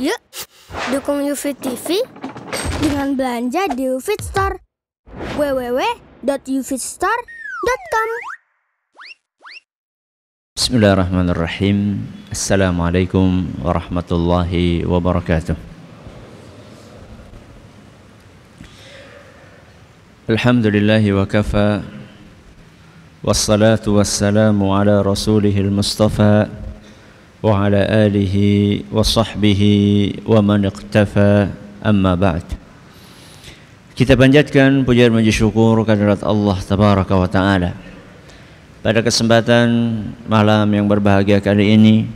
Yuk, dukung UFIT TV dengan belanja di UFIT Store. www.ufitstore.com Bismillahirrahmanirrahim. Assalamualaikum warahmatullahi wabarakatuh. Alhamdulillahi wa kafa Wassalatu wassalamu ala rasulihil mustafa Wa sahbihi wa man iqtafa amma ba'd Kita panjatkan pujian puji syukur kehadirat Allah tabaraka wa ta'ala. Pada kesempatan malam yang berbahagia kali ini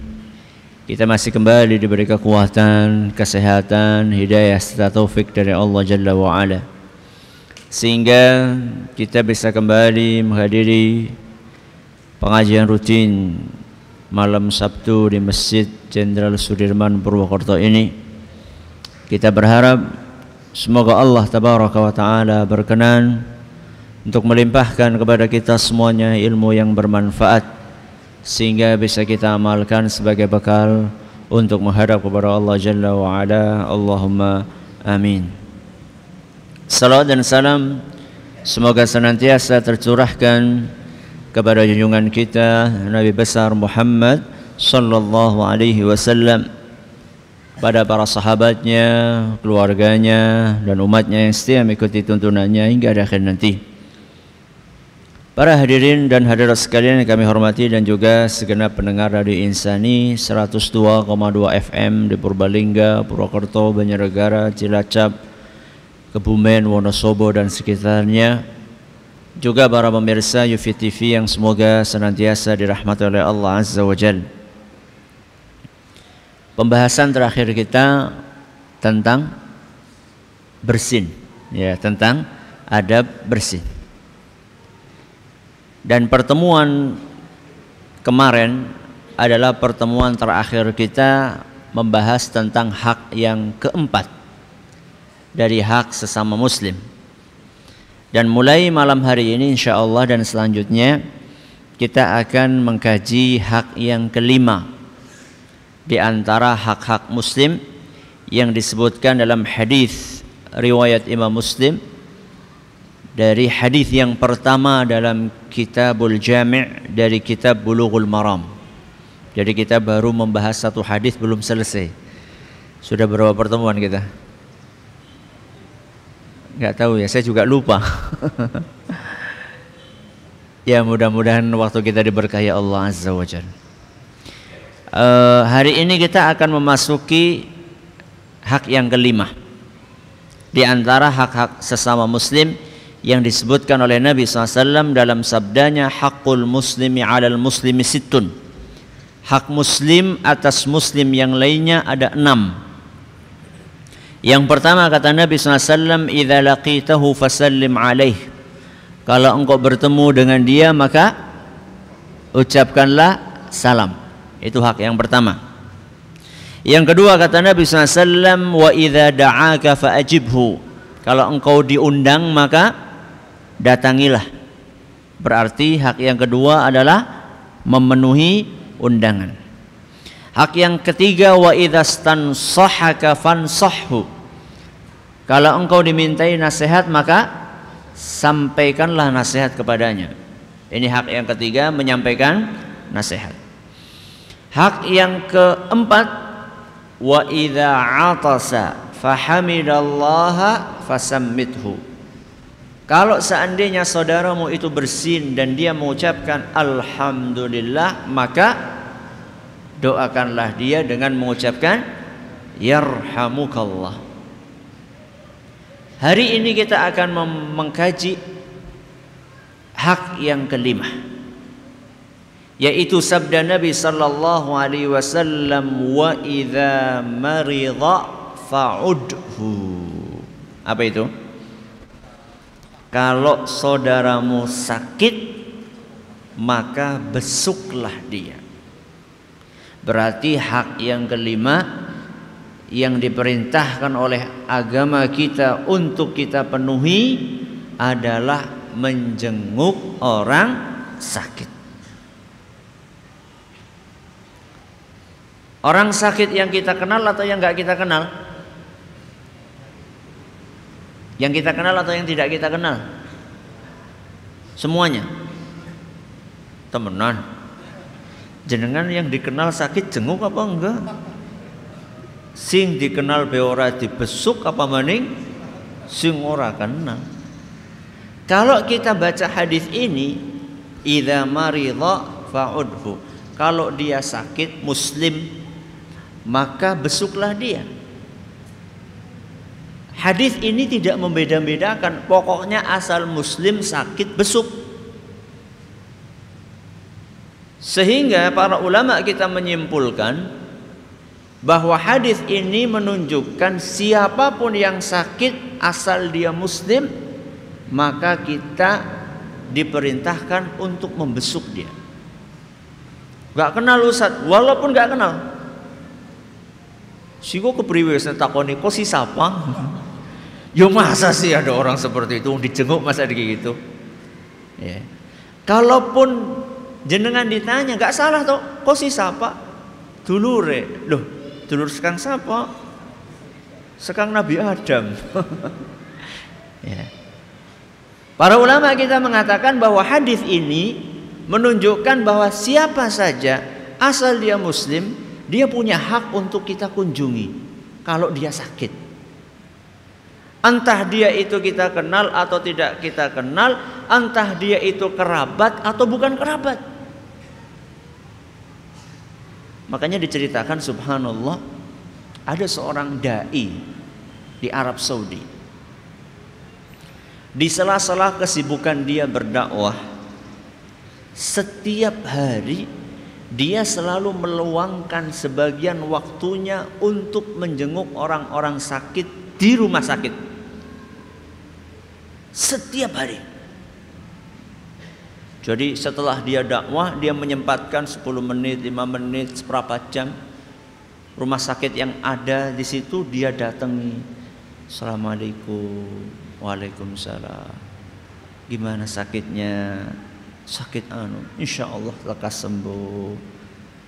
kita masih kembali diberi kekuatan, kesehatan, hidayah serta taufik dari Allah Jalla wa Ala. Sehingga kita bisa kembali menghadiri pengajian rutin malam Sabtu di Masjid Jenderal Sudirman Purwokerto ini. Kita berharap semoga Allah tabaraka wa taala berkenan untuk melimpahkan kepada kita semuanya ilmu yang bermanfaat sehingga bisa kita amalkan sebagai bekal untuk menghadap kepada Allah Jalla wa Ala. Allahumma amin. Salawat dan salam semoga senantiasa tercurahkan kepada junjungan kita Nabi besar Muhammad sallallahu alaihi wasallam pada para sahabatnya, keluarganya dan umatnya yang setia mengikuti tuntunannya hingga akhir nanti. Para hadirin dan hadirat sekalian yang kami hormati dan juga segenap pendengar Radio Insani 102,2 FM di Purbalingga, Purwokerto, Banjarnegara, Cilacap, Kebumen, Wonosobo dan sekitarnya juga para pemirsa Yufi TV yang semoga senantiasa dirahmati oleh Allah Azza wa Jal. Pembahasan terakhir kita tentang bersin, ya tentang adab bersin. Dan pertemuan kemarin adalah pertemuan terakhir kita membahas tentang hak yang keempat dari hak sesama muslim. Dan mulai malam hari ini insya Allah dan selanjutnya kita akan mengkaji hak yang kelima di antara hak-hak muslim yang disebutkan dalam hadis riwayat Imam Muslim dari hadis yang pertama dalam Kitabul Jami' dari kitab Bulughul Maram. Jadi kita baru membahas satu hadis belum selesai. Sudah berapa pertemuan kita? Nggak tahu ya saya juga lupa. Ya mudah-mudahan waktu kita diberkahi Allah Azza wa Jalla. Uh, hari ini kita akan memasuki hak yang kelima. Di antara hak-hak sesama muslim yang disebutkan oleh Nabi SAW dalam sabdanya hakul muslimi alal muslimi situn hak muslim atas muslim yang lainnya ada enam yang pertama kata Nabi SAW, "Idza laqitahu fasallim alaih." Kalau engkau bertemu dengan dia maka ucapkanlah salam. Itu hak yang pertama. Yang kedua kata Nabi SAW, "Wa idza da'aka fa'ajibhu." Kalau engkau diundang maka datangilah. Berarti hak yang kedua adalah memenuhi undangan. Hak yang ketiga wa idzastan sahaka fansahhu kalau engkau dimintai nasihat maka sampaikanlah nasihat kepadanya. Ini hak yang ketiga menyampaikan nasihat. Hak yang keempat wa idza atasa fahamidallaha fasammithu. Kalau seandainya saudaramu itu bersin dan dia mengucapkan alhamdulillah maka doakanlah dia dengan mengucapkan yarhamukallah. Hari ini kita akan mengkaji hak yang kelima yaitu sabda Nabi sallallahu alaihi wasallam wa idza marida fa'udhu. Apa itu? Kalau saudaramu sakit maka besuklah dia. Berarti hak yang kelima yang diperintahkan oleh agama kita untuk kita penuhi adalah menjenguk orang sakit. Orang sakit yang kita kenal atau yang nggak kita kenal? Yang kita kenal atau yang tidak kita kenal? Semuanya. Temenan. Jenengan yang dikenal sakit jenguk apa enggak? Sing dikenal beora dibesuk apa maning? Sing ora kenal. Kalau kita baca hadis ini, idza maridha fa'udhu. Kalau dia sakit muslim maka besuklah dia. Hadis ini tidak membeda-bedakan, pokoknya asal muslim sakit besuk. Sehingga para ulama kita menyimpulkan bahwa hadis ini menunjukkan siapa pun yang sakit asal dia muslim maka kita diperintahkan untuk membesuk dia. Gak kenal Ustaz, walaupun gak kenal, Siko kepriwe takoni kok si siapa? Yo masa sih ada orang seperti itu dijenguk masa gitu. Ya. Kalaupun jenengan ditanya nggak salah toh, kok si siapa? Dulure. Loh, dulur sekang siapa? Sekang Nabi Adam. ya. Para ulama kita mengatakan bahwa hadis ini menunjukkan bahwa siapa saja asal dia muslim dia punya hak untuk kita kunjungi kalau dia sakit. Entah dia itu kita kenal atau tidak kita kenal, entah dia itu kerabat atau bukan kerabat. Makanya diceritakan subhanallah ada seorang dai di Arab Saudi. Di sela-sela kesibukan dia berdakwah, setiap hari dia selalu meluangkan sebagian waktunya untuk menjenguk orang-orang sakit di rumah sakit. Setiap hari. Jadi setelah dia dakwah, dia menyempatkan 10 menit, 5 menit, seberapa jam rumah sakit yang ada di situ dia datangi. Assalamualaikum. Waalaikumsalam. Gimana sakitnya? sakit anu insya Allah lekas sembuh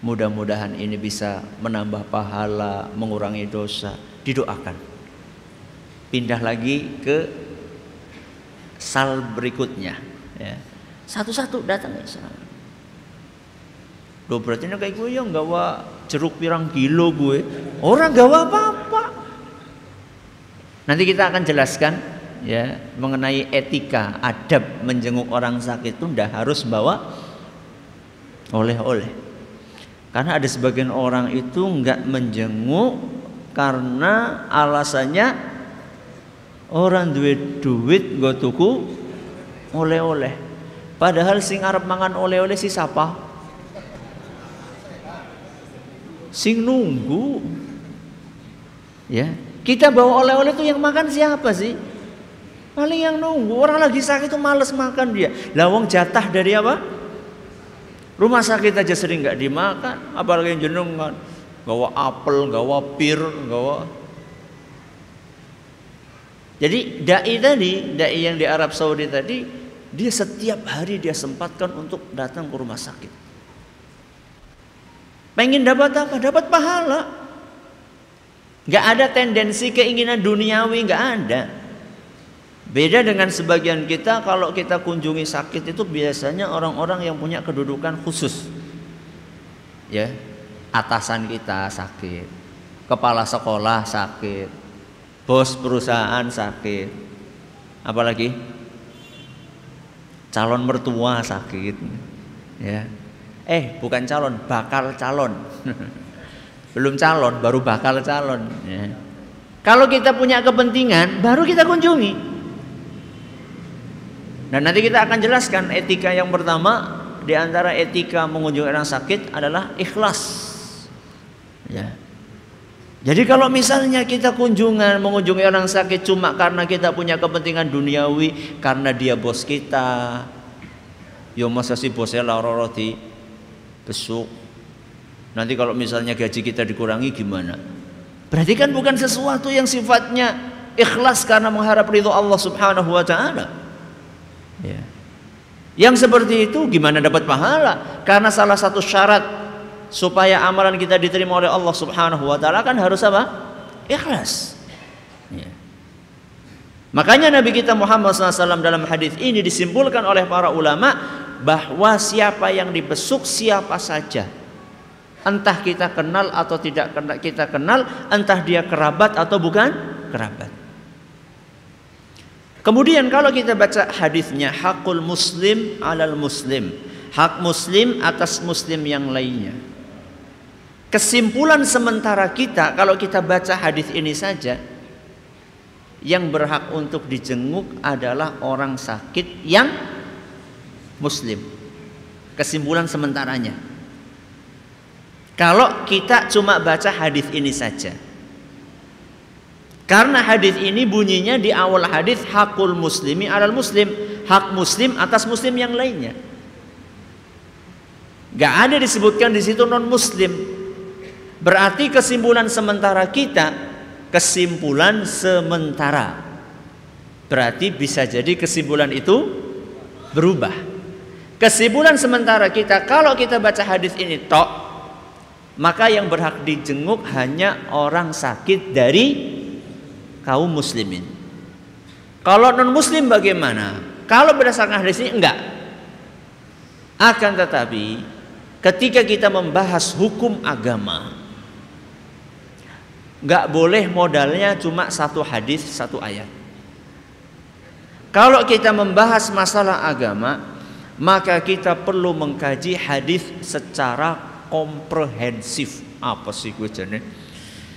mudah-mudahan ini bisa menambah pahala mengurangi dosa didoakan pindah lagi ke sal berikutnya ya. Satu-satu datang ya Loh berarti kayak gue yang gawa jeruk pirang kilo gue. Orang gawa apa-apa. Nanti kita akan jelaskan ya mengenai etika adab menjenguk orang sakit itu ndak harus bawa oleh-oleh. Karena ada sebagian orang itu nggak menjenguk karena alasannya orang duit duit gue tuku oleh-oleh padahal sing arep mangan oleh-oleh si siapa sing nunggu. Ya. Kita bawa oleh-oleh itu yang makan siapa sih? Paling yang nunggu. Orang lagi sakit itu males makan dia. Lawang jatah dari apa? Rumah sakit aja sering nggak dimakan, apalagi yang jenengan gawa apel, gawa pir, gawa. Jadi dai tadi, dai yang di Arab Saudi tadi, dia setiap hari dia sempatkan untuk datang ke rumah sakit. Pengen dapat apa? Dapat pahala. Gak ada tendensi keinginan duniawi, gak ada. Beda dengan sebagian kita kalau kita kunjungi sakit itu biasanya orang-orang yang punya kedudukan khusus. Ya, atasan kita sakit, kepala sekolah sakit, bos perusahaan sakit. Apalagi calon mertua sakit. Ya. Eh, bukan calon, bakal calon. Belum calon, baru bakal calon, ya. Kalau kita punya kepentingan, baru kita kunjungi. Dan nanti kita akan jelaskan etika yang pertama di antara etika mengunjungi orang sakit adalah ikhlas. Ya. Jadi kalau misalnya kita kunjungan mengunjungi orang sakit cuma karena kita punya kepentingan duniawi, karena dia bos kita, yo masa sih bosnya laro roti besuk. Nanti kalau misalnya gaji kita dikurangi gimana? Berarti kan bukan sesuatu yang sifatnya ikhlas karena mengharap ridho Allah Subhanahu wa taala. Ya. Yang seperti itu gimana dapat pahala? Karena salah satu syarat supaya amalan kita diterima oleh Allah Subhanahu wa taala kan harus apa? Ikhlas. Ya. Makanya Nabi kita Muhammad SAW dalam hadis ini disimpulkan oleh para ulama bahwa siapa yang dibesuk siapa saja entah kita kenal atau tidak kita kenal entah dia kerabat atau bukan kerabat kemudian kalau kita baca hadisnya hakul muslim alal muslim hak muslim atas muslim yang lainnya Kesimpulan sementara kita kalau kita baca hadis ini saja yang berhak untuk dijenguk adalah orang sakit yang muslim. Kesimpulan sementaranya. Kalau kita cuma baca hadis ini saja. Karena hadis ini bunyinya di awal hadis hakul muslimi alal muslim, hak muslim atas muslim yang lainnya. Gak ada disebutkan di situ non muslim. Berarti kesimpulan sementara kita kesimpulan sementara. Berarti bisa jadi kesimpulan itu berubah. Kesimpulan sementara kita kalau kita baca hadis ini tok maka yang berhak dijenguk hanya orang sakit dari kaum muslimin. Kalau non muslim bagaimana? Kalau berdasarkan hadis ini enggak. Akan tetapi ketika kita membahas hukum agama nggak boleh modalnya cuma satu hadis satu ayat. Kalau kita membahas masalah agama, maka kita perlu mengkaji hadis secara komprehensif. Apa sih gue jadi?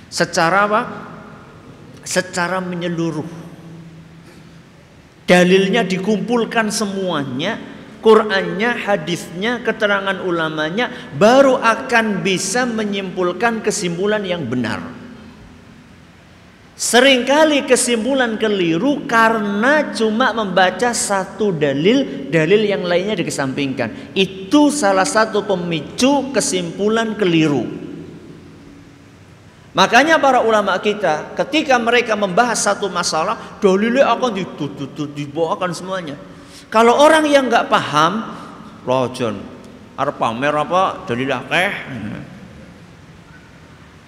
Secara apa? Secara menyeluruh. Dalilnya dikumpulkan semuanya, Qurannya, hadisnya, keterangan ulamanya, baru akan bisa menyimpulkan kesimpulan yang benar. Seringkali kesimpulan keliru karena cuma membaca satu dalil, dalil yang lainnya dikesampingkan. Itu salah satu pemicu kesimpulan keliru. Makanya para ulama kita ketika mereka membahas satu masalah, dalilnya akan ditutup, dibawakan semuanya. Kalau orang yang nggak paham, lojon, arep pamer apa dalil akeh.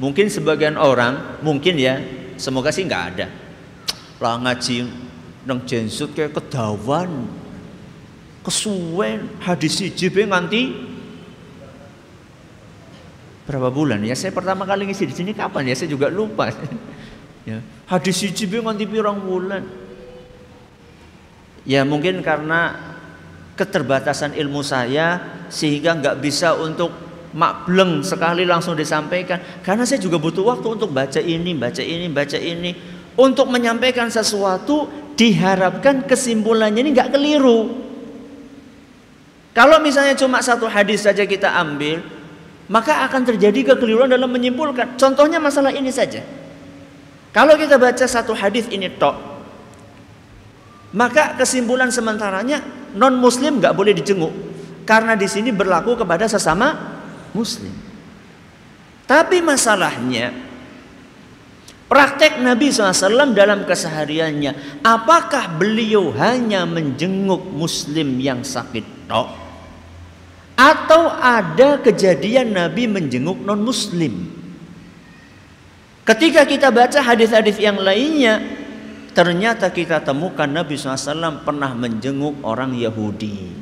Mungkin sebagian orang, mungkin ya, Semoga sih nggak ada. Lah ngaji nang jensut kayak kedawan. Kesuwen. Hadis siji nganti. Berapa bulan? Ya saya pertama kali ngisi di sini kapan? Ya saya juga lupa. Ya. Hadis siji nganti pirang bulan. Ya mungkin karena keterbatasan ilmu saya sehingga nggak bisa untuk makbleng sekali langsung disampaikan karena saya juga butuh waktu untuk baca ini baca ini baca ini. Untuk menyampaikan sesuatu diharapkan kesimpulannya ini nggak keliru. Kalau misalnya cuma satu hadis saja kita ambil maka akan terjadi kekeliruan dalam menyimpulkan. Contohnya masalah ini saja. Kalau kita baca satu hadis ini tok maka kesimpulan sementaranya non muslim nggak boleh dijenguk. Karena di sini berlaku kepada sesama muslim. Tapi masalahnya praktek Nabi SAW dalam kesehariannya, apakah beliau hanya menjenguk muslim yang sakit tok? Atau ada kejadian Nabi menjenguk non muslim? Ketika kita baca hadis-hadis yang lainnya, ternyata kita temukan Nabi SAW pernah menjenguk orang Yahudi.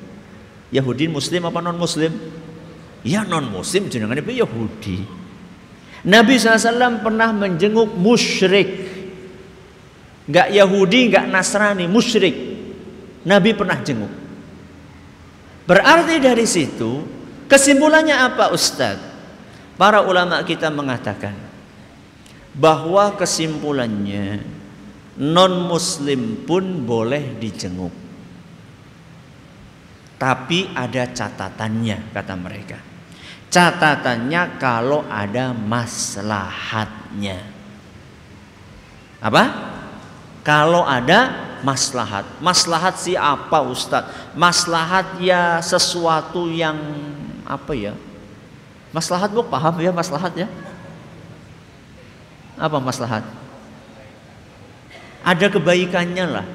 Yahudi muslim apa non muslim? Ya non muslim jenengan itu Yahudi. Nabi SAW pernah menjenguk musyrik. Gak Yahudi, gak Nasrani, musyrik. Nabi pernah jenguk. Berarti dari situ kesimpulannya apa Ustadz? Para ulama kita mengatakan bahwa kesimpulannya non muslim pun boleh dijenguk. Tapi ada catatannya kata mereka. Catatannya kalau ada maslahatnya. Apa? Kalau ada maslahat. Maslahat si apa Ustadz? Maslahat ya sesuatu yang apa ya? Maslahat bu paham ya maslahat ya? Apa maslahat? Ada kebaikannya lah.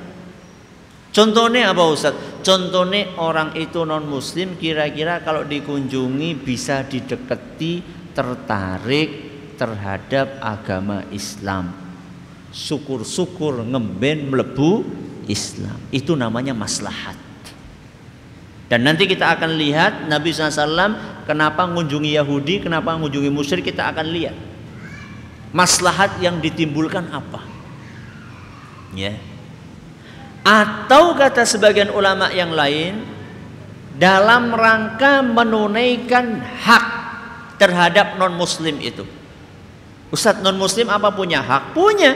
Contohnya apa Ustadz? Contohnya orang itu non muslim kira-kira kalau dikunjungi bisa didekati tertarik terhadap agama Islam. Syukur-syukur ngemben melebu Islam. Itu namanya maslahat. Dan nanti kita akan lihat Nabi SAW kenapa mengunjungi Yahudi, kenapa mengunjungi musyrik kita akan lihat. Maslahat yang ditimbulkan apa? Ya. Atau kata sebagian ulama yang lain dalam rangka menunaikan hak terhadap non muslim itu. Ustadz non muslim apa punya hak? Punya.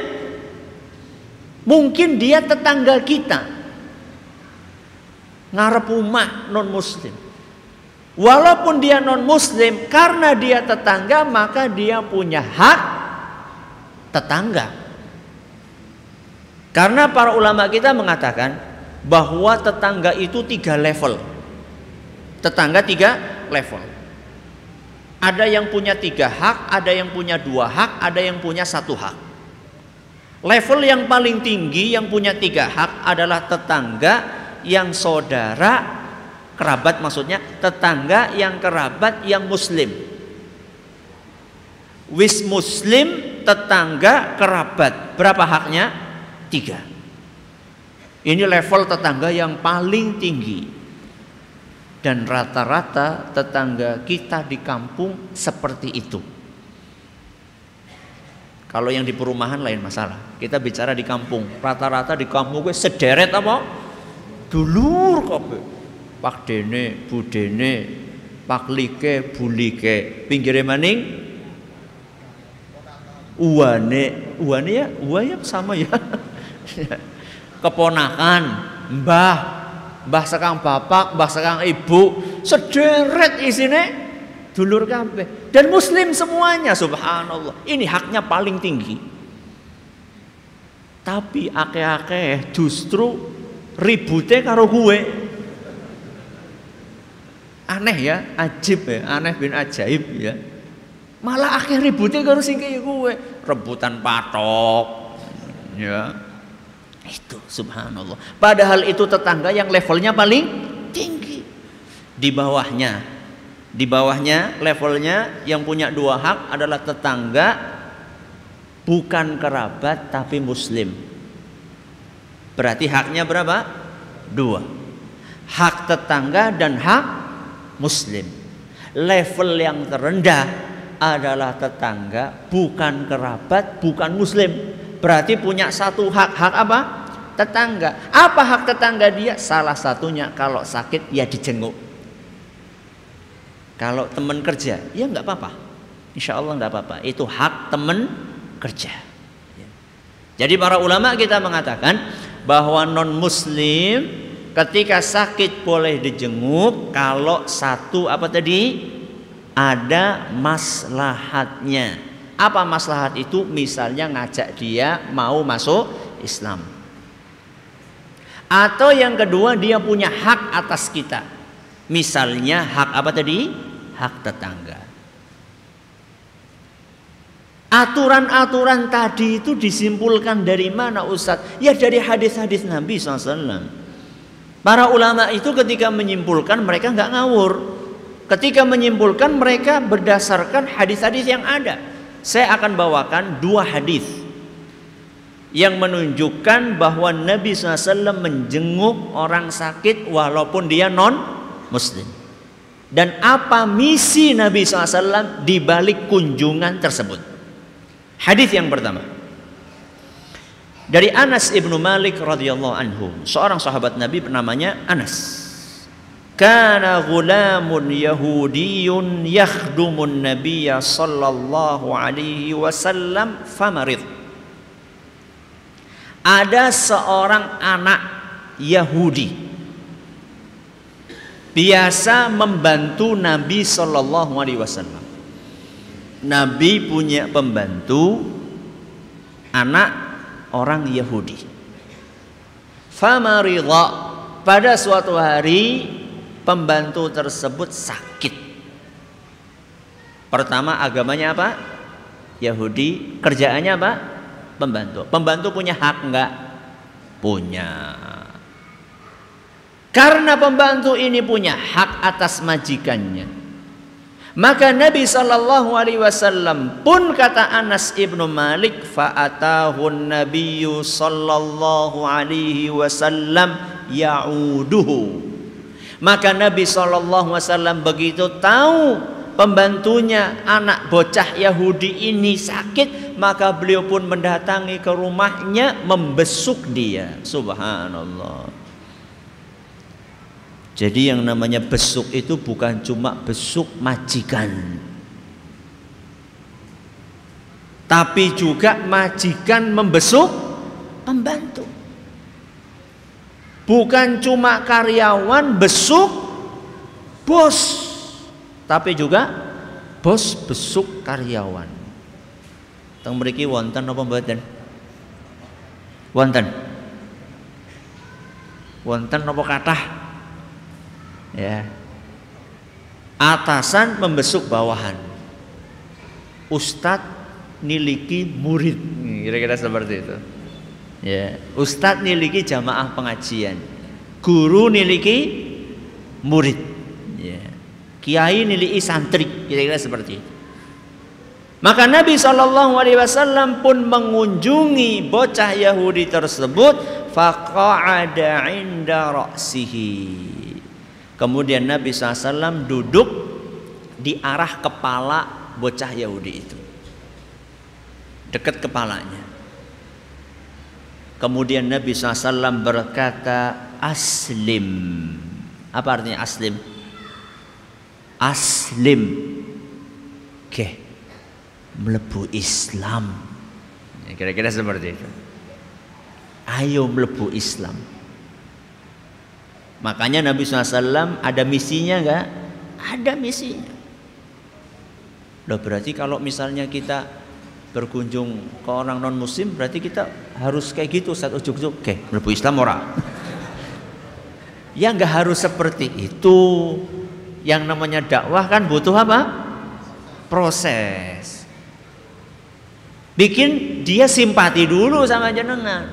Mungkin dia tetangga kita. Ngarep rumah non muslim. Walaupun dia non muslim karena dia tetangga maka dia punya hak tetangga. Karena para ulama kita mengatakan bahwa tetangga itu tiga level. Tetangga tiga level. Ada yang punya tiga hak, ada yang punya dua hak, ada yang punya satu hak. Level yang paling tinggi yang punya tiga hak adalah tetangga yang saudara, kerabat maksudnya, tetangga yang kerabat yang muslim. Wis muslim, tetangga, kerabat. Berapa haknya? Tiga. Ini level tetangga yang paling tinggi dan rata-rata tetangga kita di kampung seperti itu. Kalau yang di perumahan lain masalah. Kita bicara di kampung. Rata-rata di kampung gue sederet apa? Dulur kok. Pak Dene, Bu Dene, Pak Like, Bu Like. Pinggirnya maning? Uwane, uwane ya, uwa ya sama ya. Keponakan, mbah, mbah sekang bapak, mbah sekang ibu, sederet isine dulur kabeh dan muslim semuanya subhanallah. Ini haknya paling tinggi. Tapi akeh-akeh justru ribute karo gue. Aneh ya, ajib ya, aneh bin ajaib ya. Malah akhir ributnya karo sing gue, rebutan patok. Ya, itu subhanallah. Padahal itu tetangga yang levelnya paling tinggi. Di bawahnya, di bawahnya levelnya yang punya dua hak adalah tetangga bukan kerabat tapi muslim. Berarti haknya berapa? Dua. Hak tetangga dan hak muslim. Level yang terendah adalah tetangga bukan kerabat, bukan muslim. Berarti punya satu hak. Hak apa? Tetangga. Apa hak tetangga dia? Salah satunya kalau sakit ya dijenguk. Kalau teman kerja, ya nggak apa-apa. Insya Allah nggak apa-apa. Itu hak teman kerja. Ya. Jadi para ulama kita mengatakan bahwa non Muslim ketika sakit boleh dijenguk kalau satu apa tadi ada maslahatnya. Apa maslahat itu? Misalnya ngajak dia mau masuk Islam. Atau yang kedua dia punya hak atas kita. Misalnya hak apa tadi? Hak tetangga. Aturan-aturan tadi itu disimpulkan dari mana Ustadz? Ya dari hadis-hadis Nabi SAW. Para ulama itu ketika menyimpulkan mereka nggak ngawur. Ketika menyimpulkan mereka berdasarkan hadis-hadis yang ada. Saya akan bawakan dua hadis yang menunjukkan bahwa Nabi SAW menjenguk orang sakit walaupun dia non muslim. Dan apa misi Nabi SAW di balik kunjungan tersebut? Hadis yang pertama. Dari Anas ibnu Malik radhiyallahu anhu seorang sahabat Nabi namanya Anas. Kana gulamun yahudiyun yakhdumun nabiyya sallallahu alaihi wasallam famarid ada seorang anak Yahudi biasa membantu Nabi Shallallahu Alaihi Wasallam. Nabi punya pembantu anak orang Yahudi. Famaridha pada suatu hari pembantu tersebut sakit. Pertama agamanya apa? Yahudi. Kerjaannya apa? Pembantu. Pembantu punya hak enggak? Punya. Karena pembantu ini punya hak atas majikannya. Maka Nabi Shallallahu Alaihi Wasallam pun kata Anas ibnu Malik, faatahun Nabiyyu Shallallahu Alaihi Wasallam yauduhu. Maka Nabi Shallallahu Alaihi Wasallam begitu tahu pembantunya anak bocah Yahudi ini sakit, maka beliau pun mendatangi ke rumahnya membesuk dia. Subhanallah. Jadi yang namanya besuk itu bukan cuma besuk majikan. Tapi juga majikan membesuk pembantu. Bukan cuma karyawan besuk bos, tapi juga bos besuk karyawan. Teng mriki wonten apa mboten? Wonten. Wonten apa kathah? ya atasan membesuk bawahan ustadz niliki murid kira-kira seperti itu ya ustadz niliki jamaah pengajian guru niliki murid kiai niliki santri kira-kira seperti itu maka Nabi Shallallahu Alaihi Wasallam pun mengunjungi bocah Yahudi tersebut faqa'ada inda ra'sihi Kemudian Nabi SAW duduk di arah kepala bocah Yahudi itu. Dekat kepalanya. Kemudian Nabi SAW berkata, Aslim. Apa artinya aslim? Aslim. Oke. Melebu Islam. Ya, kira-kira seperti itu. Ayo melebu Islam. Makanya Nabi SAW ada misinya enggak? Ada misinya. Loh berarti kalau misalnya kita berkunjung ke orang non muslim berarti kita harus kayak gitu saat ujuk-ujuk oke melebu Islam ora ya nggak harus seperti itu yang namanya dakwah kan butuh apa proses bikin dia simpati dulu sama jenengan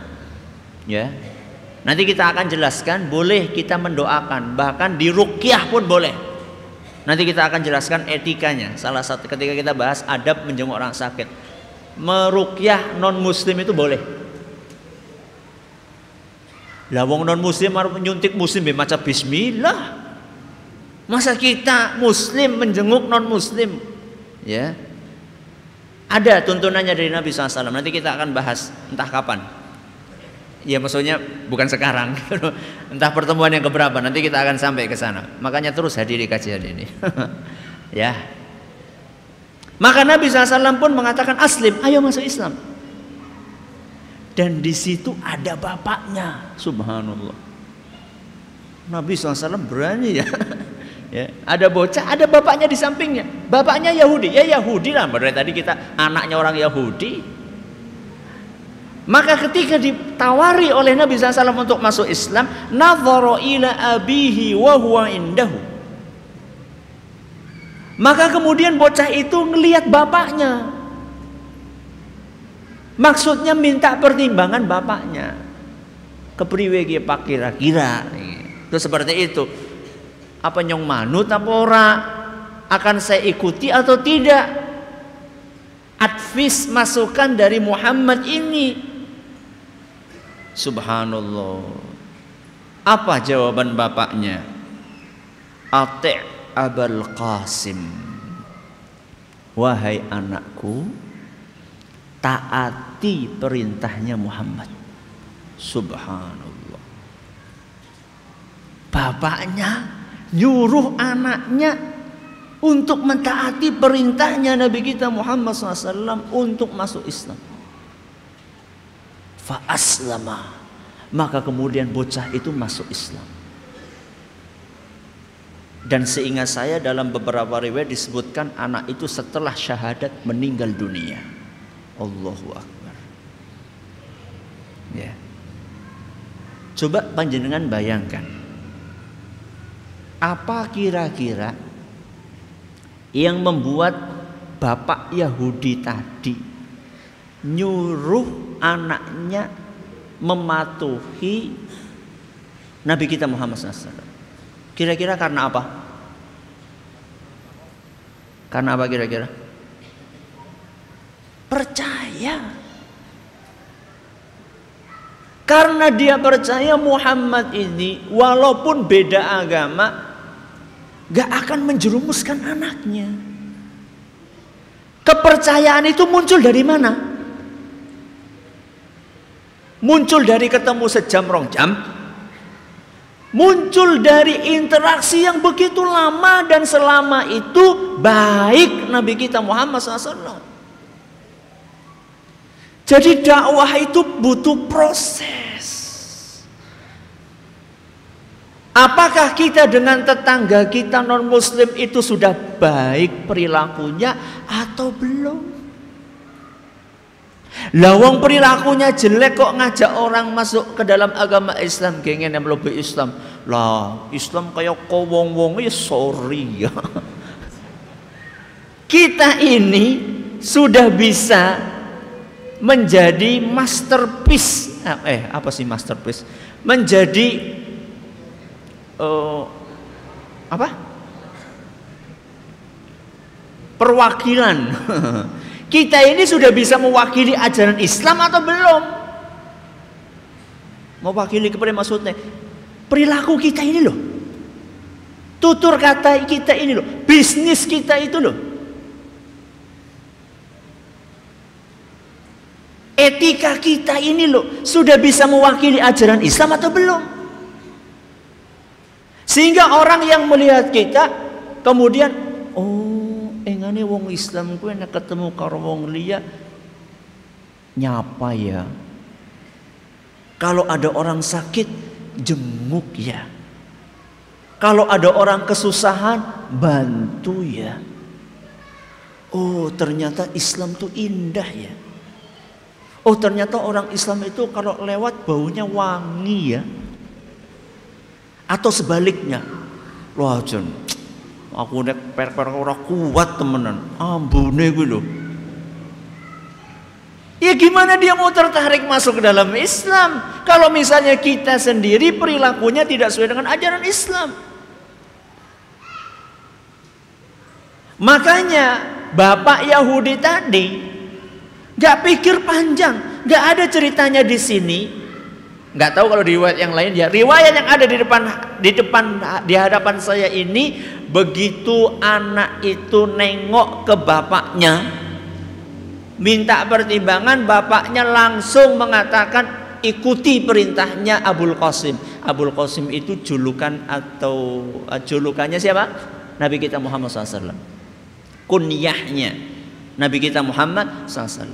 ya Nanti kita akan jelaskan boleh kita mendoakan bahkan di rukyah pun boleh. Nanti kita akan jelaskan etikanya. Salah satu ketika kita bahas adab menjenguk orang sakit. Merukyah non muslim itu boleh. Lawang non muslim harus menyuntik muslim baca bismillah. Masa kita muslim menjenguk non muslim? Ya. Ada tuntunannya dari Nabi SAW. Nanti kita akan bahas entah kapan. Ya maksudnya bukan sekarang. Entah pertemuan yang keberapa nanti kita akan sampai ke sana. Makanya terus hadiri kajian ini. ya. Maka Nabi SAW pun mengatakan aslim, ayo masuk Islam. Dan di situ ada bapaknya, subhanallah. Nabi SAW berani ya. ya. Ada bocah, ada bapaknya di sampingnya. Bapaknya Yahudi, ya Yahudi lah. Berarti tadi kita anaknya orang Yahudi, maka ketika ditawari oleh Nabi SAW untuk masuk Islam, nadhara ila abihi wa huwa indahu. Maka kemudian bocah itu ngelihat bapaknya. Maksudnya minta pertimbangan bapaknya. Kepriwe kira-kira. Itu seperti itu. Apa nyong manut apa ora? Akan saya ikuti atau tidak? Advis masukan dari Muhammad ini Subhanallah. Apa jawaban bapaknya? Ati' Abul Qasim. Wahai anakku, taati perintahnya Muhammad. Subhanallah. Bapaknya nyuruh anaknya untuk mentaati perintahnya Nabi kita Muhammad SAW untuk masuk Islam. Fa aslama. Maka kemudian bocah itu masuk Islam. Dan seingat saya dalam beberapa riwayat disebutkan anak itu setelah syahadat meninggal dunia. Allahu Akbar. Ya. Coba panjenengan bayangkan apa kira-kira yang membuat bapak Yahudi tadi nyuruh anaknya mematuhi Nabi kita Muhammad SAW. Kira-kira karena apa? Karena apa kira-kira? Percaya. Karena dia percaya Muhammad ini walaupun beda agama gak akan menjerumuskan anaknya. Kepercayaan itu muncul dari mana? Muncul dari ketemu sejam rong jam, muncul dari interaksi yang begitu lama dan selama itu baik Nabi kita Muhammad SAW. Jadi dakwah itu butuh proses. Apakah kita dengan tetangga kita non muslim itu sudah baik perilakunya atau belum? Lawang perilakunya jelek kok ngajak orang masuk ke dalam agama Islam gengen yang lebih Islam. Lah, Islam kayak kowong wong ya sorry ya. Kita ini sudah bisa menjadi masterpiece. Eh, apa sih masterpiece? Menjadi uh, apa? Perwakilan Kita ini sudah bisa mewakili ajaran Islam atau belum? Mewakili kepada maksudnya perilaku kita ini loh. Tutur kata kita ini loh, bisnis kita itu loh. Etika kita ini loh, sudah bisa mewakili ajaran Islam atau belum? Sehingga orang yang melihat kita kemudian engane wong Islam kuwi nek ketemu karo wong liya nyapa ya. Kalau ada orang sakit jenguk ya. Kalau ada orang kesusahan bantu ya. Oh, ternyata Islam tuh indah ya. Oh, ternyata orang Islam itu kalau lewat baunya wangi ya. Atau sebaliknya. Wah, John, Aku nek per-per ora kuat temenan. Ambune kuwi lho. Ya gimana dia mau tertarik masuk ke dalam Islam kalau misalnya kita sendiri perilakunya tidak sesuai dengan ajaran Islam. Makanya bapak Yahudi tadi gak pikir panjang, gak ada ceritanya di sini. Gak tahu kalau riwayat yang lain ya. Riwayat yang ada di depan di depan di hadapan saya ini Begitu anak itu nengok ke bapaknya, minta pertimbangan, bapaknya langsung mengatakan ikuti perintahnya Abul Qasim. Abul Qasim itu julukan atau uh, julukannya siapa? Nabi kita Muhammad SAW. Kunyahnya Nabi kita Muhammad SAW.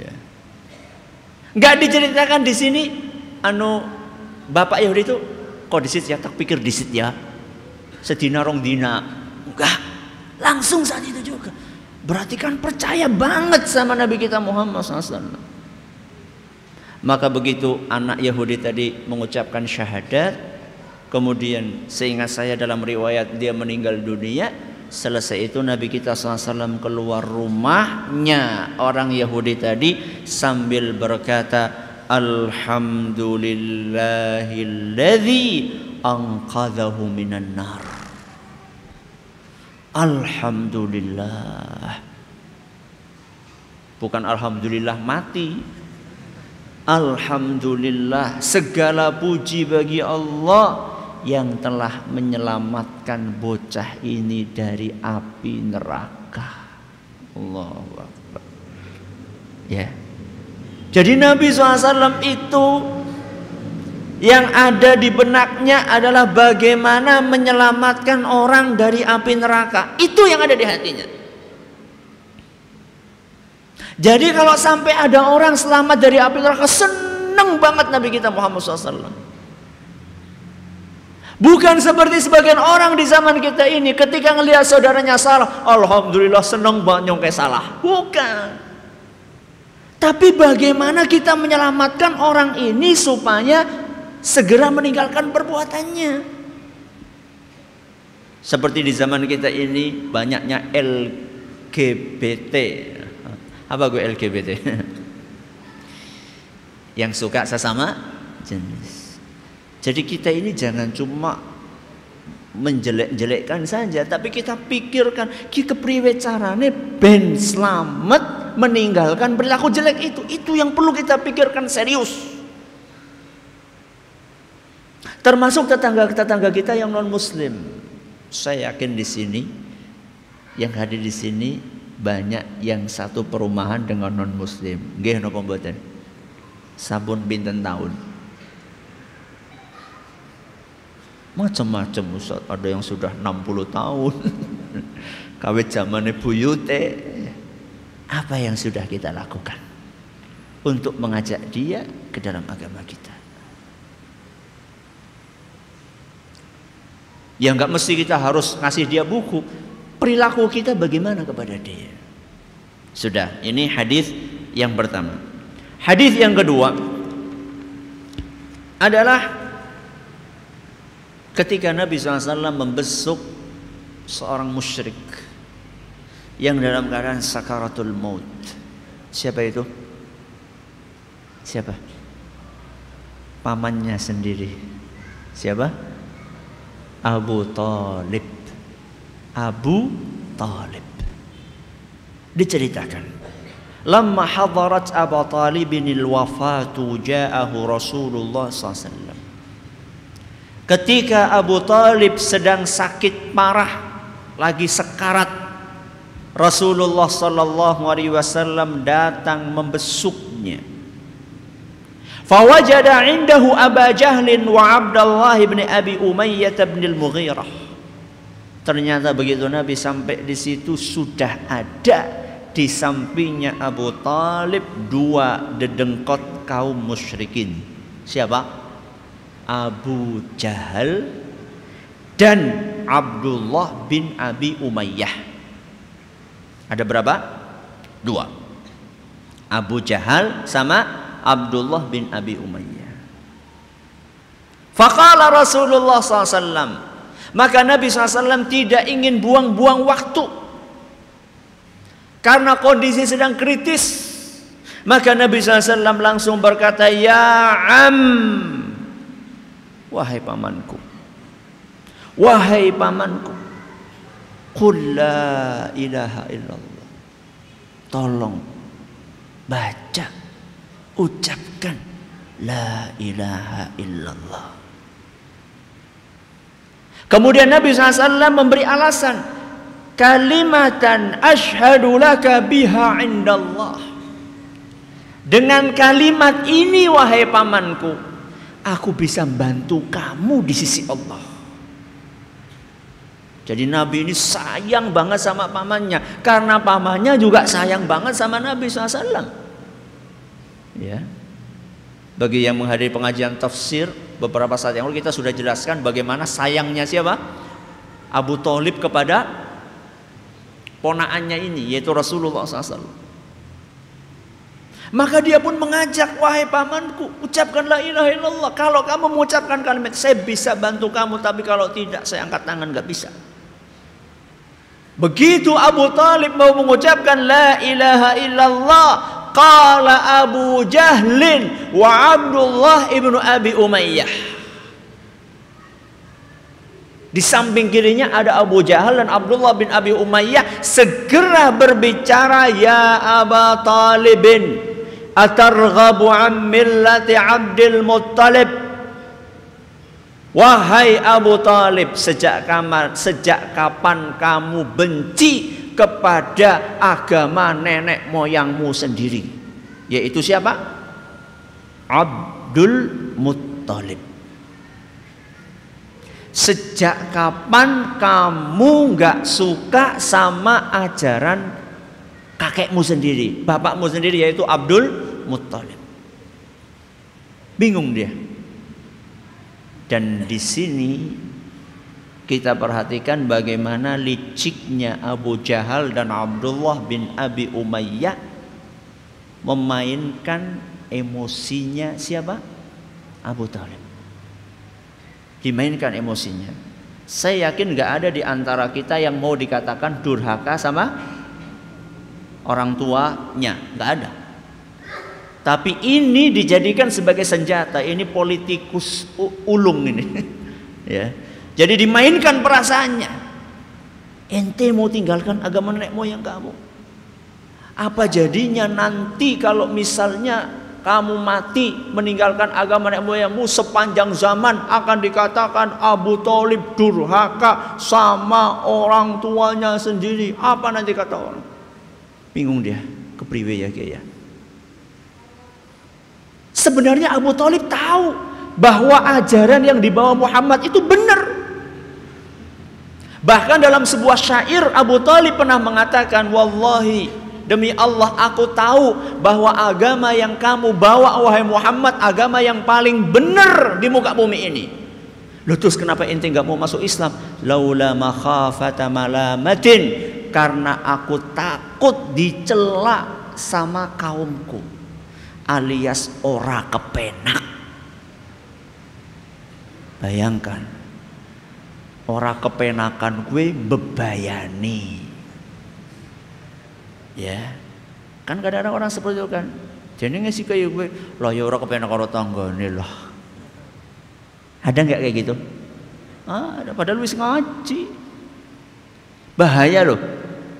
Ya. Gak diceritakan di sini, anu bapak Yahudi itu kok disit ya, tak pikir disit ya sedina rong dina. Enggak. Langsung saat itu juga. Berarti kan percaya banget sama Nabi kita Muhammad SAW. Maka begitu anak Yahudi tadi mengucapkan syahadat, kemudian seingat saya dalam riwayat dia meninggal dunia, selesai itu Nabi kita SAW keluar rumahnya orang Yahudi tadi sambil berkata, Alhamdulillahilladzi anqadhahu minan nar. Alhamdulillah. Bukan alhamdulillah mati. Alhamdulillah segala puji bagi Allah yang telah menyelamatkan bocah ini dari api neraka. Allahu. Ya. Jadi Nabi SAW itu yang ada di benaknya adalah bagaimana menyelamatkan orang dari api neraka. Itu yang ada di hatinya. Jadi kalau sampai ada orang selamat dari api neraka, senang banget Nabi kita Muhammad SAW. Bukan seperti sebagian orang di zaman kita ini ketika ngelihat saudaranya salah, alhamdulillah senang banget nyongke salah. Bukan. Tapi bagaimana kita menyelamatkan orang ini supaya segera meninggalkan perbuatannya. Seperti di zaman kita ini banyaknya LGBT. Apa gue LGBT? Yang suka sesama jenis. Jadi kita ini jangan cuma menjelek-jelekkan saja, tapi kita pikirkan kita kepriwe carane ben selamat meninggalkan perilaku jelek itu. Itu yang perlu kita pikirkan serius. Termasuk tetangga-tetangga kita yang non muslim. Saya yakin di sini yang hadir di sini banyak yang satu perumahan dengan non muslim. Nggih napa mboten? Sabun binten tahun. Macam-macam Ustaz, ada yang sudah 60 tahun. Kawit zamane buyute. Apa yang sudah kita lakukan untuk mengajak dia ke dalam agama kita? Ya nggak mesti kita harus ngasih dia buku. Perilaku kita bagaimana kepada dia? Sudah, ini hadis yang pertama. Hadis yang kedua adalah ketika Nabi SAW membesuk seorang musyrik yang dalam keadaan sakaratul maut. Siapa itu? Siapa? Pamannya sendiri. Siapa? Abu Talib. Abu Talib. Diceritakan. Lama hadarat Abu Talibin wafatu ja'ahu Rasulullah SAW. Ketika Abu Talib sedang sakit parah, lagi sekarat, Rasulullah Sallallahu Alaihi Wasallam datang membesuknya. Fawajada indahu Aba Jahlin wa Abdullah bin Abi Umayyah bin al-Mughirah. Ternyata begitu Nabi sampai di situ sudah ada di sampingnya Abu Talib dua dedengkot kaum musyrikin. Siapa? Abu Jahal dan Abdullah bin Abi Umayyah. Ada berapa? Dua. Abu Jahal sama Abdullah bin Abi Umayyah. Faqala Rasulullah SAW. Maka Nabi SAW tidak ingin buang-buang waktu. Karena kondisi sedang kritis. Maka Nabi SAW langsung berkata, Ya Am, Wahai pamanku. Wahai pamanku. Qul la ilaha illallah. Tolong Baca Ucapkan La ilaha illallah. Kemudian Nabi SAW memberi alasan Kalimatan ashadu laka biha indallah. Dengan kalimat ini wahai pamanku aku bisa bantu kamu di sisi Allah. Jadi Nabi ini sayang banget sama pamannya karena pamannya juga sayang banget sama Nabi SAW. Ya. Bagi yang menghadiri pengajian tafsir beberapa saat yang lalu kita sudah jelaskan bagaimana sayangnya siapa? Abu Talib kepada ponaannya ini yaitu Rasulullah SAW. Maka dia pun mengajak, wahai pamanku, ucapkanlah ilaha illallah. Kalau kamu mengucapkan kalimat, saya bisa bantu kamu, tapi kalau tidak, saya angkat tangan, gak bisa. Begitu Abu Talib mau mengucapkan la ilaha illallah, qala Abu Jahlin wa Abdullah ibnu Abi Umayyah. Di samping kirinya ada Abu Jahal dan Abdullah bin Abi Umayyah segera berbicara ya Aba Talibin atarghabu an millati Abdul Muttalib? Wahai Abu Talib sejak kapan sejak kapan kamu benci kepada agama nenek moyangmu sendiri? Yaitu siapa? Abdul Muttalib. Sejak kapan kamu nggak suka sama ajaran kakekmu sendiri, bapakmu sendiri yaitu Abdul Muttalib. Bingung dia. Dan di sini kita perhatikan bagaimana liciknya Abu Jahal dan Abdullah bin Abi Umayyah memainkan emosinya siapa? Abu Talib. Dimainkan emosinya. Saya yakin nggak ada di antara kita yang mau dikatakan durhaka sama orang tuanya, nggak ada. Tapi ini dijadikan sebagai senjata. Ini politikus ulung ini. ya. Jadi dimainkan perasaannya. Ente mau tinggalkan agama nenek moyang kamu. Apa jadinya nanti kalau misalnya kamu mati meninggalkan agama nenek moyangmu sepanjang zaman akan dikatakan Abu Talib durhaka sama orang tuanya sendiri. Apa nanti kata orang? Bingung dia. Kepriwe ya ya. Sebenarnya Abu Talib tahu bahwa ajaran yang dibawa Muhammad itu benar. Bahkan dalam sebuah syair Abu Talib pernah mengatakan, Wallahi demi Allah aku tahu bahwa agama yang kamu bawa wahai Muhammad agama yang paling benar di muka bumi ini. Loh terus kenapa ente nggak mau masuk Islam? Laula makhafata malamatin karena aku takut dicela sama kaumku alias ora kepenak. Bayangkan ora kepenakan gue bebayani. Ya. Kan kadang-kadang orang seperti itu kan. Jadi ngasih kayak gue, lah ya ora kepenak karo tanggane lah. Ada nggak kayak gitu? Ada padahal wis ngaji. Bahaya loh.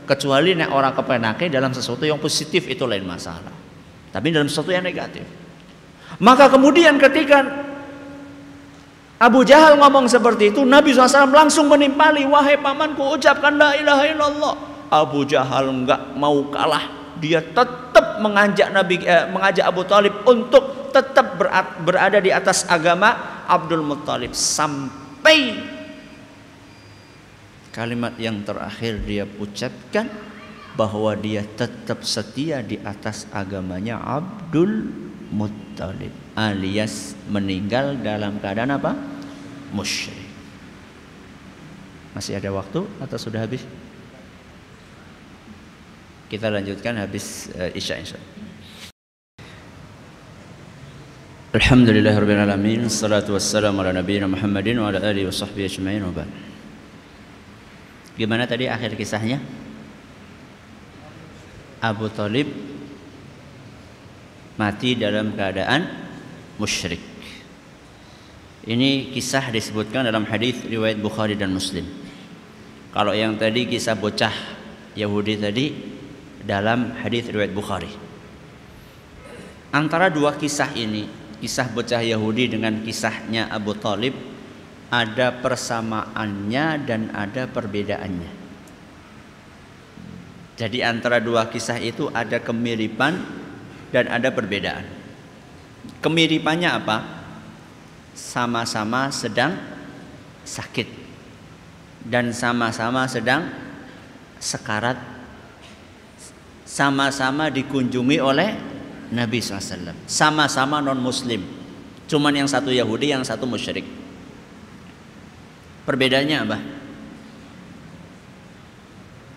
Kecuali nek orang kepenake dalam sesuatu yang positif itu lain masalah tapi dalam sesuatu yang negatif. Maka kemudian ketika Abu Jahal ngomong seperti itu, Nabi SAW langsung menimpali, wahai pamanku ucapkan la ilaha illallah. Abu Jahal enggak mau kalah, dia tetap mengajak Nabi eh, mengajak Abu Talib untuk tetap berada di atas agama Abdul Muttalib sampai kalimat yang terakhir dia ucapkan bahwa dia tetap setia di atas agamanya Abdul Muttalib alias meninggal dalam keadaan apa? musyrik. Masih ada waktu atau sudah habis? Kita lanjutkan habis uh, Isya insya Alhamdulillah Rabbil Alamin Salatu wassalamu ala nabiyina Muhammadin Wa ala alihi wa sahbihi ajma'in Gimana tadi akhir kisahnya? Abu Talib mati dalam keadaan musyrik. Ini kisah disebutkan dalam hadis riwayat Bukhari dan Muslim. Kalau yang tadi kisah bocah Yahudi tadi dalam hadis riwayat Bukhari. Antara dua kisah ini, kisah bocah Yahudi dengan kisahnya Abu Talib ada persamaannya dan ada perbedaannya. Jadi antara dua kisah itu ada kemiripan dan ada perbedaan. Kemiripannya apa? Sama-sama sedang sakit dan sama-sama sedang sekarat sama-sama dikunjungi oleh Nabi SAW sama-sama non muslim cuman yang satu Yahudi yang satu musyrik. Perbedaannya apa?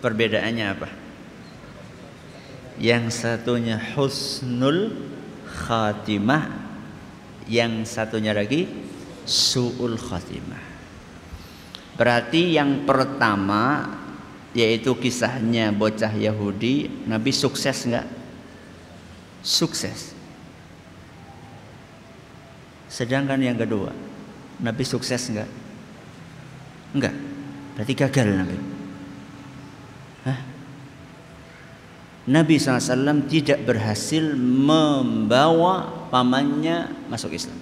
Perbedaannya apa? Yang satunya husnul khatimah yang satunya lagi suul khatimah. Berarti yang pertama yaitu kisahnya bocah Yahudi Nabi sukses enggak sukses sedangkan yang kedua Nabi sukses enggak enggak berarti gagal Nabi Hah? Nabi SAW tidak berhasil membawa pamannya masuk Islam.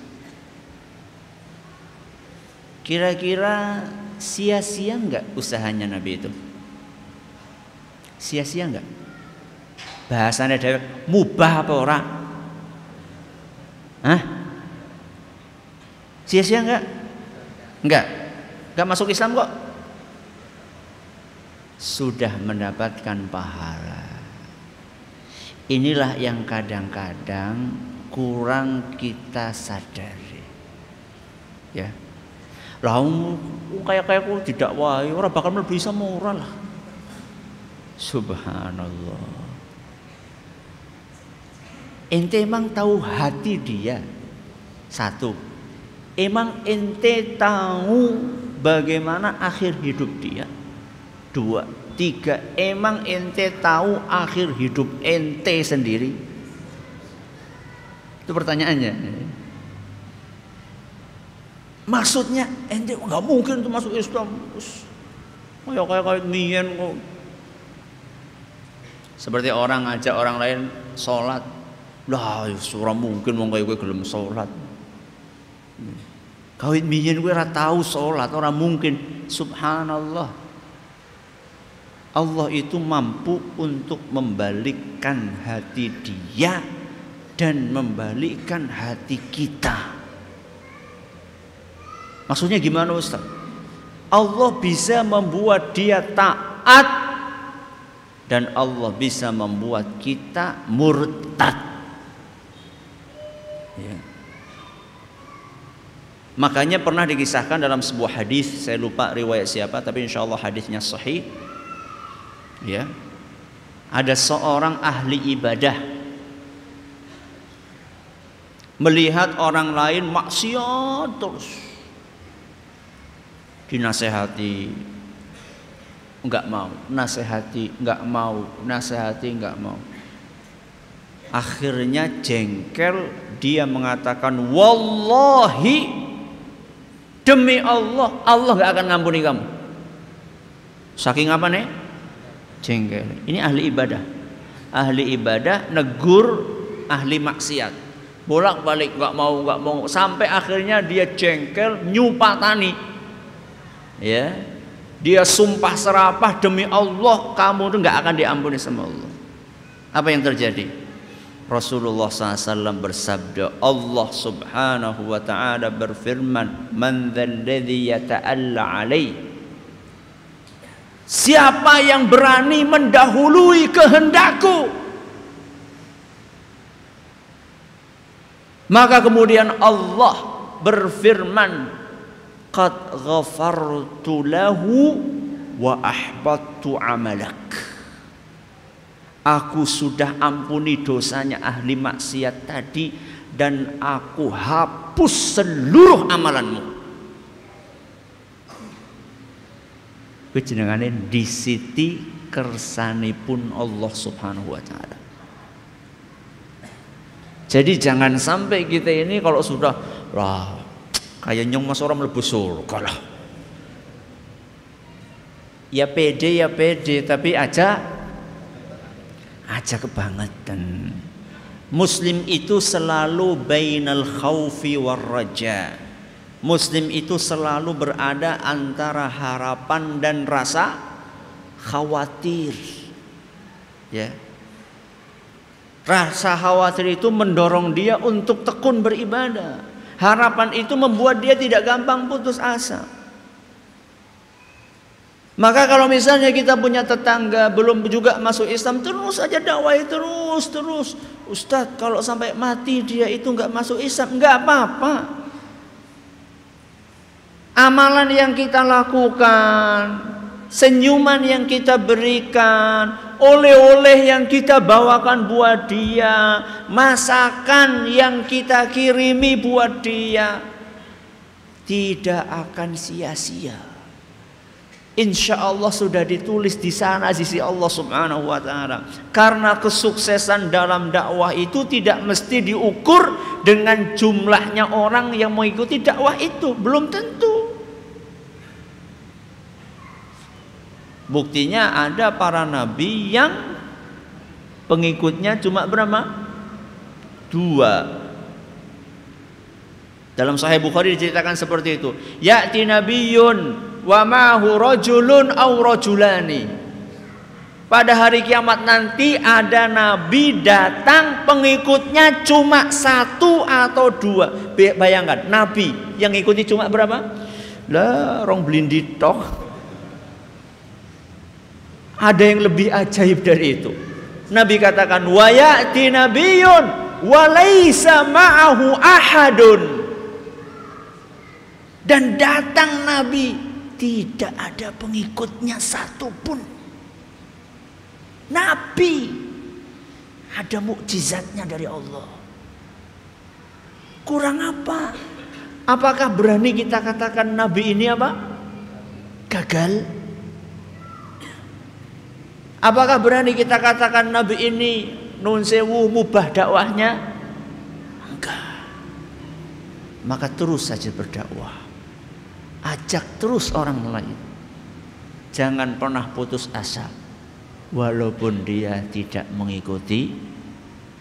Kira-kira sia-sia enggak usahanya Nabi itu? Sia-sia enggak? Bahasanya ada mubah apa orang? Hah? Sia-sia enggak? Enggak. Enggak masuk Islam kok. Sudah mendapatkan pahala. Inilah yang kadang-kadang kurang kita sadari. Ya. Lah kayak kayak aku tidak wae orang bakal bisa moral lah. Subhanallah. Ente emang tahu hati dia. Satu. Emang ente tahu bagaimana akhir hidup dia. Dua Tiga, emang ente tahu akhir hidup ente sendiri? Itu pertanyaannya. Maksudnya ente nggak mungkin tuh masuk Islam. Kayak kayak kayak mien kok. Seperti orang ngajak orang lain sholat. Lah, ya surah mungkin mau kayak gue gelem sholat. Kawit mien gue ora tahu sholat, orang mungkin. Subhanallah. Allah itu mampu untuk membalikkan hati dia dan membalikkan hati kita. Maksudnya gimana Ustaz? Allah bisa membuat dia taat dan Allah bisa membuat kita murtad. Ya. Makanya pernah dikisahkan dalam sebuah hadis, saya lupa riwayat siapa, tapi insya Allah hadisnya sahih. Ya, ada seorang ahli ibadah melihat orang lain maksiat terus. Dinasehati nggak mau. Nasehati nggak mau. Nasehati nggak mau akhirnya jengkel dia mengatakan wallahi demi Allah Allah nggak akan ngampuni kamu. Saking apa nih jengkel. Ini ahli ibadah. Ahli ibadah negur ahli maksiat. Bolak balik nggak mau nggak mau. Sampai akhirnya dia jengkel nyupatani ya. Dia sumpah serapah demi Allah kamu tuh nggak akan diampuni sama Allah. Apa yang terjadi Rasulullah SAW bersabda Allah subhanahu wa ta'ala berfirman man dhalladhi yata'alla alaih. Siapa yang berani mendahului kehendakku? Maka kemudian Allah berfirman qad ghafartu lahu wa ahbattu amalak Aku sudah ampuni dosanya ahli maksiat tadi dan aku hapus seluruh amalanmu. Di siti kersanipun Allah Subhanahu wa taala. Jadi jangan sampai kita ini kalau sudah lah kayak nyong mas orang melebu surga lah ya pede ya pede tapi aja aja kebangetan. Muslim itu selalu bainal khawfi war raja. Muslim itu selalu berada antara harapan dan rasa khawatir. Ya. Rasa khawatir itu mendorong dia untuk tekun beribadah. Harapan itu membuat dia tidak gampang putus asa. Maka kalau misalnya kita punya tetangga belum juga masuk Islam terus aja dakwah terus terus. Ustadz kalau sampai mati dia itu nggak masuk Islam nggak apa-apa. Amalan yang kita lakukan, senyuman yang kita berikan, oleh-oleh yang kita bawakan buat dia, masakan yang kita kirimi buat dia tidak akan sia-sia. Insya Allah sudah ditulis di sana sisi Allah Subhanahu wa taala. Karena kesuksesan dalam dakwah itu tidak mesti diukur dengan jumlahnya orang yang mengikuti dakwah itu, belum tentu. Buktinya ada para nabi yang pengikutnya cuma berapa? Dua. Dalam Sahih Bukhari diceritakan seperti itu. Ya'ti nabiyyun wa ma'hu rajulun aw rajulani. Pada hari kiamat nanti ada nabi datang pengikutnya cuma satu atau dua. Bayangkan nabi yang ikuti cuma berapa? Lah, rong blindi ada yang lebih ajaib dari itu. Nabi katakan wa ya'ti nabiyyun wa laisa ma'ahu ahadun. Dan datang nabi tidak ada pengikutnya satupun. Nabi ada mukjizatnya dari Allah. Kurang apa? Apakah berani kita katakan nabi ini apa? Gagal? Apakah berani kita katakan Nabi ini nun sewu mubah dakwahnya? Enggak. Maka terus saja berdakwah. Ajak terus orang lain. Jangan pernah putus asa. Walaupun dia tidak mengikuti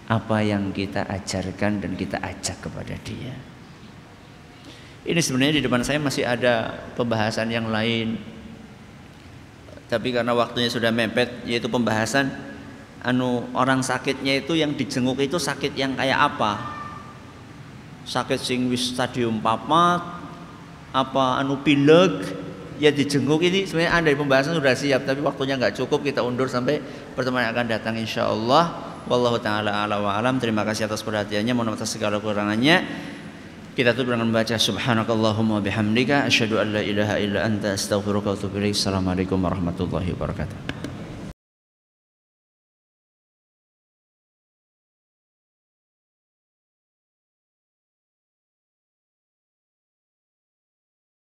apa yang kita ajarkan dan kita ajak kepada dia. Ini sebenarnya di depan saya masih ada pembahasan yang lain. Tapi karena waktunya sudah mepet yaitu pembahasan anu orang sakitnya itu yang dijenguk itu sakit yang kayak apa? Sakit sing wis stadium papat apa anu pilek ya dijenguk ini. Sebenarnya ada pembahasan sudah siap tapi waktunya nggak cukup kita undur sampai pertemuan yang akan datang insya Allah. Wallahu taala ala wa alam. Terima kasih atas perhatiannya. Mohon atas segala kekurangannya. Kita tutup dengan membaca subhanakallahumma bihamdika. Asyhadu an la ilaha illa anta astaghfiruka wa. Assalamualaikum warahmatullahi wabarakatuh.